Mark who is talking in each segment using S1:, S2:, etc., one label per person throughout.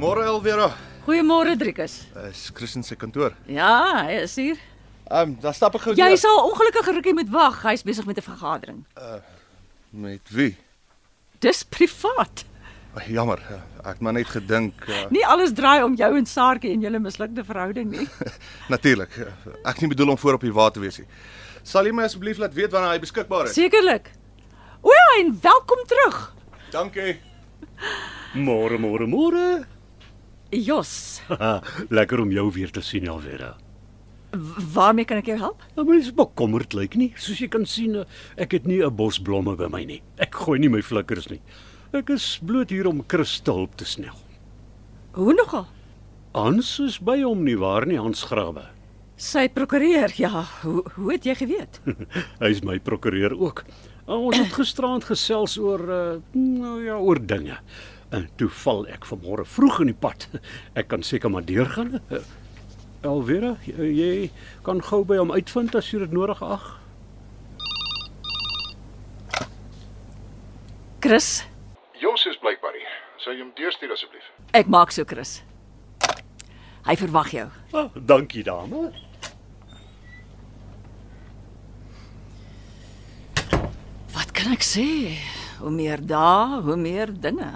S1: Môre Elvera,
S2: Goeiemôre Driekus.
S1: is Christen se kantoor.
S2: Ja, hy is hier.
S1: Ehm, um, dan stap ek gou
S2: Jy
S1: deur.
S2: sal ongelukkig rukkie moet wag. Hy's besig met 'n vergadering.
S1: met wie?
S2: Dis privaat.
S1: Oh, jammer, ek het maar net gedink uh,
S2: Nie alles draai om jou en Saartjie en julle mislukte verhouding nie.
S1: natuurlik. Uh, ek het nie bedoel om voor op die wa te wees nie. Sal jy my asseblief laat weet wanneer hy beskikbaar is?
S2: Sekerlik. O ja, en welkom terug.
S1: Dankie.
S3: Môre, môre, môre.
S2: Jos,
S3: Lekker om jou weer te sien, Alvera.
S2: waarmee kan ek jou help?
S3: Nou mens bekommerd lyk nie. Soos jy kan sien, eh, ek het nie 'n bos blomme by my nie. Ek gooi nie my flikkers nie. Ek is bloot hier om te hulp te snel.
S2: Hoe nogal?
S3: Hans is by hom nie waar nie, Hans Grawe.
S2: Sy prokureur. Ja, hoe hoe het jy geweet?
S3: Hy's my prokureur ook. Uh, Ons het gisteraand gesels oor uh, nou ja, oor dinge. En toe val ek vanmôre vroeg in die pad. Ek kan seker maar deurgaan. Uh, Elvera, jy, kan gou by hom uitvind as jy dit nodig ag.
S2: Chris,
S4: Jos is blykbaar hier. Sou jy hom deurstuur asseblief?
S2: ek maak so Chris. Hy verwag jou.
S3: Ah, dankie dame.
S2: Wat kan ek sê? Hoe meer dae, hoe meer dinge.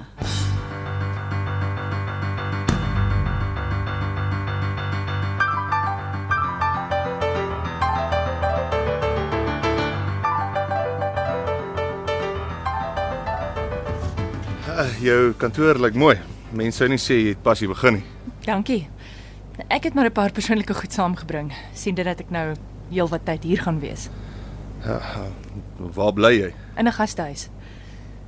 S1: Uh, jou kantoor lyk mooi. Mense sou nie sê jy het pas hier begin nie.
S5: Dankie. Ek het maar 'n paar persoonlike goed saamgebring, sien dit dat ek nou heelwat tyd hier gaan wees
S1: Waar bly jy?
S5: in 'n gastehuis.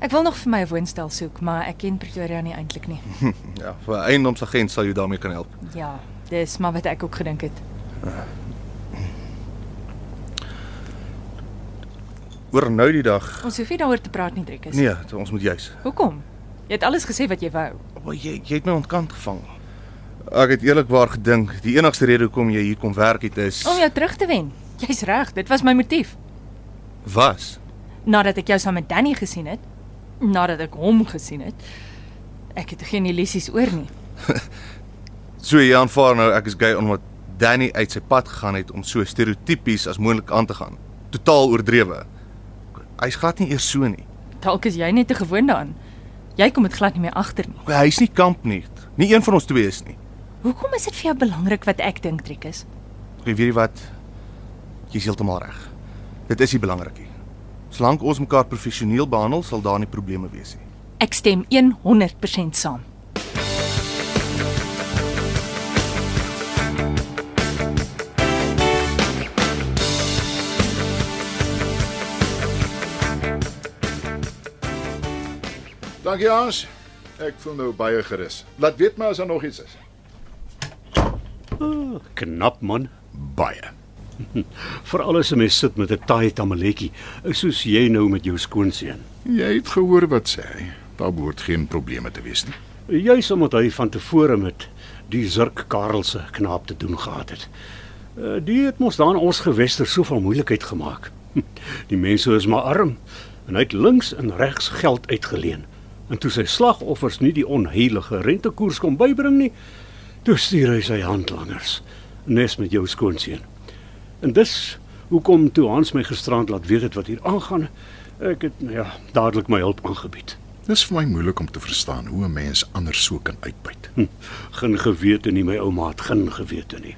S5: Ek wil nog vir my 'n woonstel soek, maar ek ken Pretoria nie eintlik nie.
S1: Ja, vir 'n eiendomsagent sal jou daarmee kan help.
S5: Ja, dis maar wat ek ook gedink het.
S1: Oor nou die dag.
S5: Ons hoef nie daaroor te praat nie, Driekus.
S1: Nee, ons moet juis.
S5: Hoekom? Jy het alles gesê wat jy wou.
S1: Maar jy jy het my ontkant gevang. Ek het eerlikwaar gedink die enigste rede hoekom jy hier kom werk het is
S5: Om jou terug te wen. Jy's reg, dit was my motief.
S1: was.
S5: Nadat ek jou saam met Danny gesien het, nadat ek hom gesien het, ek het geen illusies oor nie.
S1: So jy aanvaar nou ek is gay omdat Danny uit sy pad gegaan het om so stereotypies as moontlik aan te gaan. Totaal oordrewe. Hy's glad nie eers so nie.
S5: Dalk is jy net te gewoond daaraan. Jy kom dit glad nie meer agter nie.
S1: Okay, hy's nie kamp nie. Nie een van ons twee is nie.
S5: Hoekom is dit vir jou belangrik wat ek dink, Driekus?
S1: Okay, weet jy wat? Jy's heeltemal reg. Dit is nie belangrik nie. Solank ons mekaar professioneel behandel, sal daar nie probleme wees nie.
S5: Ek stem 100% saam.
S4: Dankie Hans. Ek voel nou baie gerus. Laat weet my as daar nog iets is.
S3: Ah, knap man.
S4: Baie.
S3: Veral as 'n mens sit met 'n taai tamaletjie, soos jy nou met jou skoonseun.
S4: Jy het gehoor wat sê hy. Daar behoort geen probleme te wees nie.
S3: Juis omdat hy van tevore met die Zirk Karelse knaap te doen gehad het. Uh, Die het mos dan ons gewester soveel moeilikheid gemaak. Die mense is maar arm en hy het links en regs geld uitgeleen. En toe sy slagoffers nie die onheilige rentekoers kon bybring nie, toe stuur hy sy handlangers nes met jou skoonseun. En dis hoekom toe Hans my gisterand laat weet het wat hier aangaan, ek het nou ja, dadelik my hulp aangebied.
S4: Dis vir my moeilik om te verstaan hoe 'n mens anders so kan uitbuit.
S3: Hm, geen gewete nie my ouma het geen gewete nie.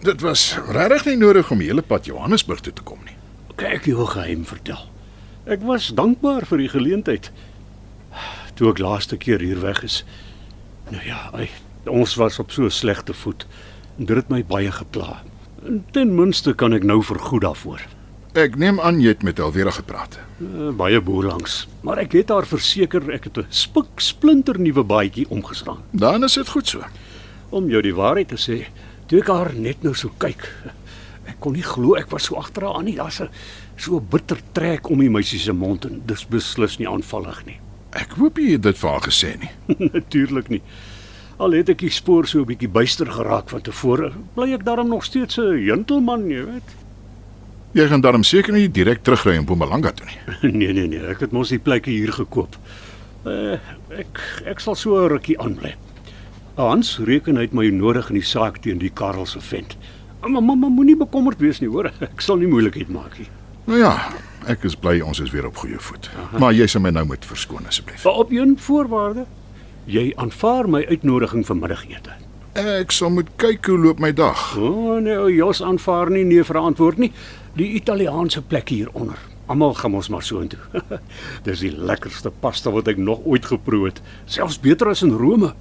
S4: Dit was regtig nie nodig om die hele pad Johannesburg toe te kom nie.
S3: Kyk jou 'n geheim vertel. Ek was dankbaar vir die geleentheid. Toe ek laaste keer hier weg is. Nou ja, ai, ons was op so 'n slegte voet. En dit het my baie gepla. En ten minste kan ek nou vergoed daarvoor.
S4: Ek neem aan jy het met Elvira gepraat.
S3: Uh, baie boelangs, maar ek het haar verseker ek het 'n spik splinter nuwe baadjie omgeslaan.
S4: Dan is dit goed so.
S3: Om jou die waarheid te sê, toe ek haar net nou so kyk, ek kon nie glo ek was so agter haar aan nie. Daar's 'n so bitter trek om die meisie se mond en dis beslis nie aanvallig nie.
S4: Ek hoop jy het dit vir haar gesê nie.
S3: Natuurlik nie. Al het ek die spoor so 'n bietjie buister geraak van tevore, bly ek daarom nog steeds 'n gentleman, jy weet.
S4: Jy gaan daarom seker nie direk terugry in Mpumalanga toe nie.
S3: nee nee nee, ek het mos die plekke hier gekoop. Uh, ek ek sal so 'n rukkie aanbly. Hans reken uit my nodig in die saak teen die Karel se vent. Maar mamma moenie bekommerd wees nie, hoor. Ek sal nie moeilikheid maak nie.
S4: Nou ja, ek is bly ons is weer op goeie voet. Aha. Maar jy sal my nou moet verskoon asseblief.
S3: Maar op een voorwaarde. Jy aanvaar my uitnodiging vir middagete.
S4: Ek sal moet kyk hoe loop my dag.
S3: O oh, nee, Jos aanvaar nie nee verantwoord nie. Die Italiaanse plek hieronder. Almal gaan ons maar so intoe. Dis die lekkerste pasta wat ek nog ooit geproe het, selfs beter as in Rome.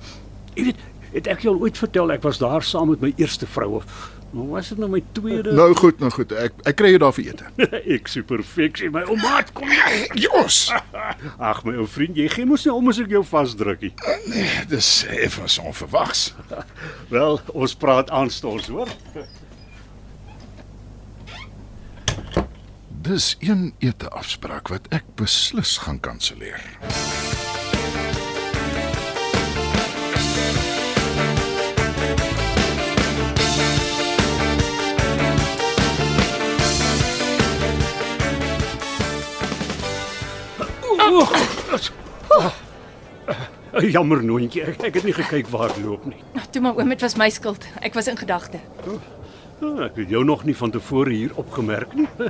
S3: Jy weet, het ek jou al ooit vertel ek was daar saam met my eerste vrou of nou was dit nou my tweede?
S4: Nou goed, nou goed. Ek ek kry jou daar vir ete.
S3: ek sê perfek, my ou maat, kom jy.
S4: Jos.
S3: Ag my ou vriend, jy gee mos nie om as ek jou vasdruk nie.
S4: Nee, dis effens onverwags.
S3: Wel, ons praat aanstonds, hoor.
S4: Dis een ete afspraak wat ek beslis gaan kanselleer.
S3: Jammer noontjie, ek, ek het nie gekyk waar loop nie.
S5: Nou, toe maar oom, dit was my skuld. Ek was in gedagte.
S3: Oh, ek het jou nog nie van tevore hier opgemerk nie.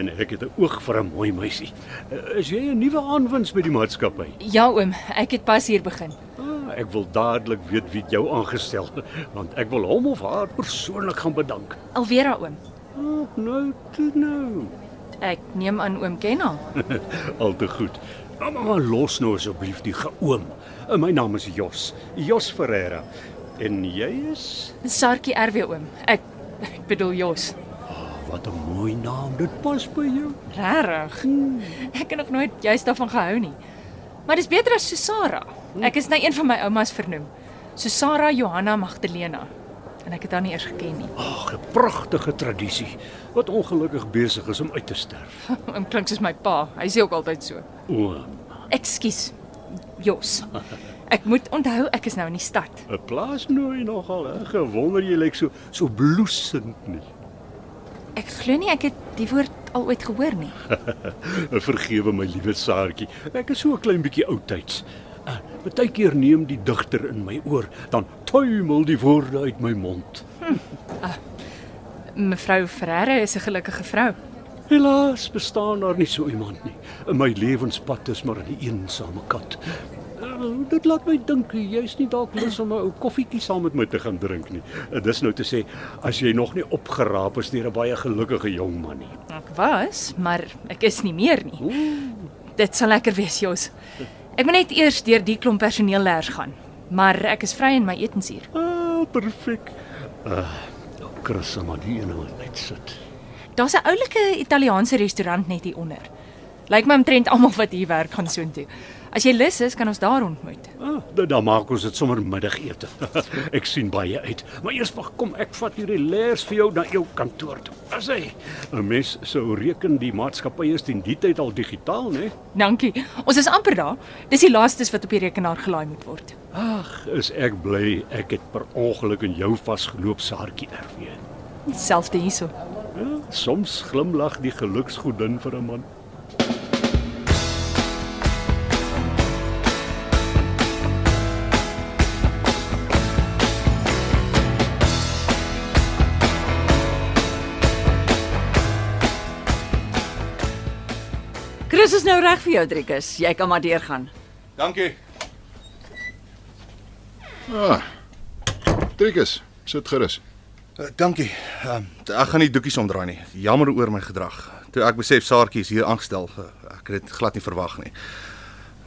S3: En ek het 'n oog vir 'n mooi meisie. Eh, Is jy 'n nuwe aanwins by die maatskappy?
S5: Ja oom, ek het pas hier begin.
S3: Ah, ek wil dadelik weet wie jou aangestel het, want ek wil hom of haar persoonlik gaan bedank.
S5: Alvera oom.
S3: Oh, nou, toe nou.
S5: Ek neem aan oom ken haar.
S3: Al te goed. Maar, maar los nou asseblief die geoom. Eh, My naam is Jos, Jos Ferreira. En jy is
S5: Sarkie RW oom. Ek ek bedoel Jos.
S3: oh, wat 'n mooi naam. Dit pas by jou.
S5: Regtig? Ek het nog nooit juist daarvan gehou nie. Maar dis beter as Susara. Ek is na een van my oumas vernoem. Susara Johanna Magdalena. En ek het haar nie eers geken nie.
S3: Ag, 'n pragtige tradisie wat ongelukkig besig is om uit te sterf.
S5: Oom klink soos my pa. Hy sê ook altyd so.
S3: O,
S5: Ekskuus. Jos. Ek moet onthou ek is nou in die stad.
S3: 'n plaasnooi nogal, hè? Gewonder jy lyk so so bloesend nie.
S5: Ek glo nie ek het die woord al ooit gehoor nie.
S3: Vergewe my liewe Saartjie. Ek is so 'n klein bietjie oudtyds. Uh, Partykeer neem die digter in my oor, dan tuimel die woorde uit my mond.
S5: Mevrou Ferreira is 'n gelukkige vrou.
S3: Helaas bestaan daar nie so iemand nie. In my lewenspad is maar 'n eensame kat. Uh, dit laat my dink jy's nie dalk lus om 'n ou koffietjie saam met my te gaan drink nie. Uh, dis nou te sê as jy nog nie opgeraap is deur 'n baie gelukkige jong man nie.
S5: Ek was, maar ek is nie meer nie. Dit sal lekker wees, Jos. Ek moet net eers deur die klomp personeel leers gaan. Maar ek is vry in my etensuur.
S3: Ah, perfek. Uh, Chris sal maar die ene wat net sit.
S5: Daar's 'n oulike Italiaanse restaurant net hier onder. Lyk my omtrent almal wat hier werk gaan soontoe. As jy lus is, kan ons daar ontmoet.
S3: Ah, dan, dan maak ons dit sommer middagete. ek sien baie uit. Maar eers wag, kom ek vat hierdie leers vir jou na jou kantoor toe. As hy 'n mens sou reken die maatskappy is teen die tyd al digitaal, né?
S5: Dankie. Ons is amper daar. Dis die laastes wat op die rekenaar gelaai moet word.
S3: Ag, is ek bly ek het per ongeluk in jou vasgeloop saartjie RW.
S5: Selfde hierso.
S3: Ja, soms glimlag die geluksgodin vir 'n man.
S2: Nou reg vir jou, Driekus. Jy kan maar deurgaan.
S1: Dankie.
S4: Ah. Trikus, sit gerus.
S1: Uh, dankie. Um, ek gaan nie doekies omdraai nie. Jammer oor my gedrag. Toe ek besef Saartjie is hier aangestel, uh, ek het dit glad nie verwag nie.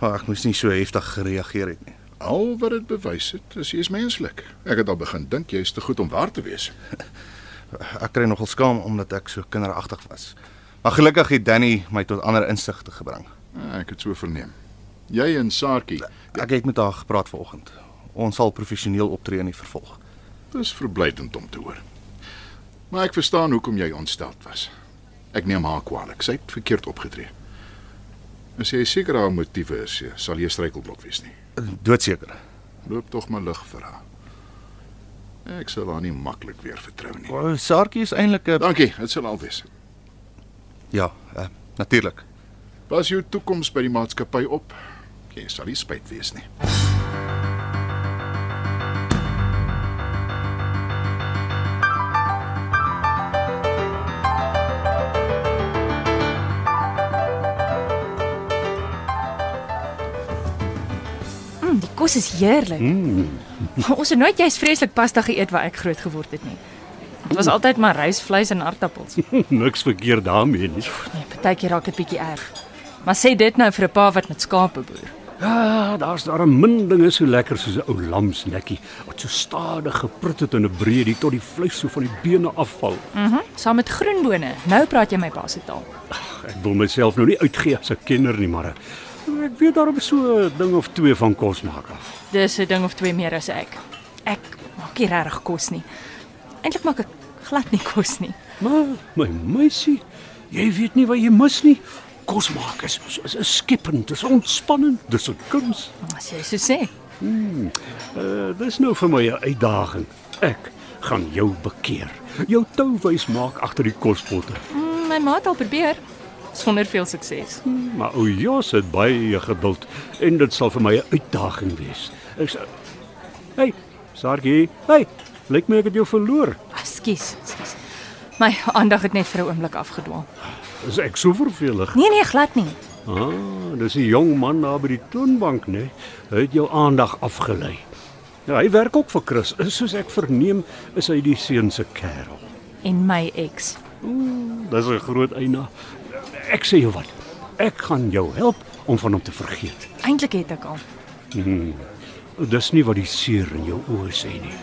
S1: Maar ek moes nie so heftig gereageer het nie.
S4: Al wat dit bewys het, is jy is menslik. Ek het al begin dink jy is te goed om waar te wees.
S1: Ek kry nogal skaam omdat ek so kinderagtig was. Maar gelukkig het Danny my tot ander insigte gebring.
S4: Ja, ek het so verneem. Jy en Saartjie,
S1: Ek het met haar gepraat vanoggend. Ons sal professioneel optree in die vervolg.
S4: dis verblydend om te hoor. Maar ek verstaan hoekom jy ontsteld was. Ek neem haar kwaadlik. Sy het verkeerd opgetree. As jy seker haar motiewe is, ja, sal jy struikelblok wees nie.
S1: Doodseker.
S4: Loop tog maar lig vir haar. Ek sal haar nie maklik weer vertrou nie.
S1: O, Saartjie is eintlik 'n
S4: Dankie, dit sal al wees.
S1: Ja, uh, natuurlik.
S4: Pas jou toekoms by die maatskappy op. Jy sal nie spyt wees nie.
S5: Mm, die kos is heerlik. Mm. Ons het nooit jy's vreeslik pasta geëet waar ek groot geword het nie. Dit was altyd maar rysvleis en aardappels.
S3: Niks verkeerd daarmee nie.
S5: Nee, partykeer raak dit bietjie erg. Maar sê dit nou vir 'n pa wat met skape boer.
S3: Ja, daar's daar 'n min dinge so lekker soos 'n ou lamsnekkie wat so stadig geprut het in 'n breedie tot die vleis so van die bene afval.
S5: Mhm. Saam met groenbone. Nou praat jy my pa se taal.
S3: Ek wil myself nou nie uitgee as 'n kenner nie, maar eh, ek weet daarom so 'n ding of twee van kos maak af.
S5: Dis 'n ding of twee meer as ek. Ek maak nie regtig kos nie. Eintlik maak ek glad nie kos nie.
S3: Maar my meisie, jy weet nie wat jy mis nie. Kos maak is is, is skepend, dis ontspannend, dis 'n kuns.
S5: As jy so sê.
S3: Uh, dis nou vir my 'n uitdaging. Ek gaan jou bekeer. Jou touwys maak agter die kospotte.
S5: Mm, my ma het al probeer sonder veel sukses.
S3: Maar o Jos het baie geduld en dit sal vir my 'n uitdaging wees. Ek sê Hey, Sargie. Hey, lyk my ek het jou verloor.
S5: Ekskuus. My aandag het net vir 'n oomblik afgedwaal.
S3: Is ek so vervelig?
S5: Nee nee, glad nie.
S3: Ah, dis 'n jong man daar by die toonbank, né? Hy het jou aandag afgelei. Ja, hy werk ook vir Chris. Soos ek verneem, is hy die seun se kerel.
S5: En my ex.
S3: Dis 'n groot eina. Ek sê jou wat. Ek gaan jou help om van hom te vergeet.
S5: Eintlik het ek al.
S3: Dis nie wat die seer in jou oë sê nie.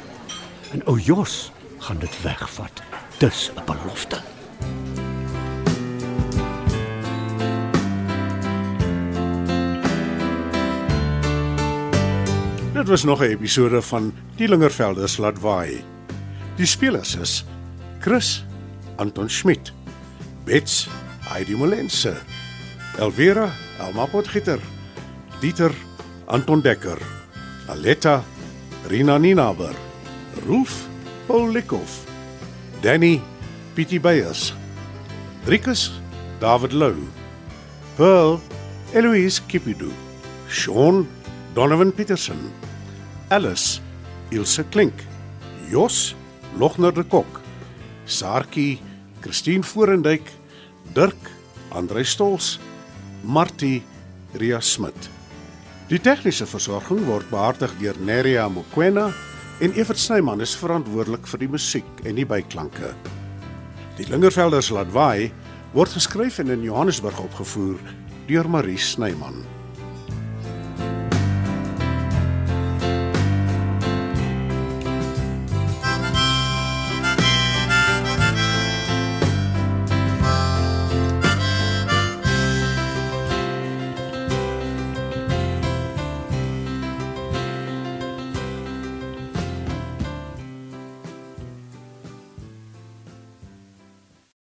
S3: En ou Jos gaan dit wegvat. Dis 'n belofte.
S6: Dit was nog 'n episode van Die Lingervelders laat waai. Die spelers is Chris Anton Schmidt, Bets Heidi Molense, Elvira Elma Potgieter, Dieter Anton Dekker, Aletta Rina Ninaber, Rolf Paul Likhoff, Danny Pietie Beyers, Rikus David Lou, Pearl Eloise Kipidu, Sean Donovan Petersen, Alice Ilse Klink, Jos Logner de Kok, Saartjie Christine Forendyk, Dirk Andrei Stols, Martie Ria Smit. Die tegniese versorging word behartig deur Neriya Mukwena en Evert Snyman is verantwoordelik vir die musiek en die byklanke. Die Lingervelders laat waai word geskryf en in Johannesburg opgevoer deur Marie Snyman.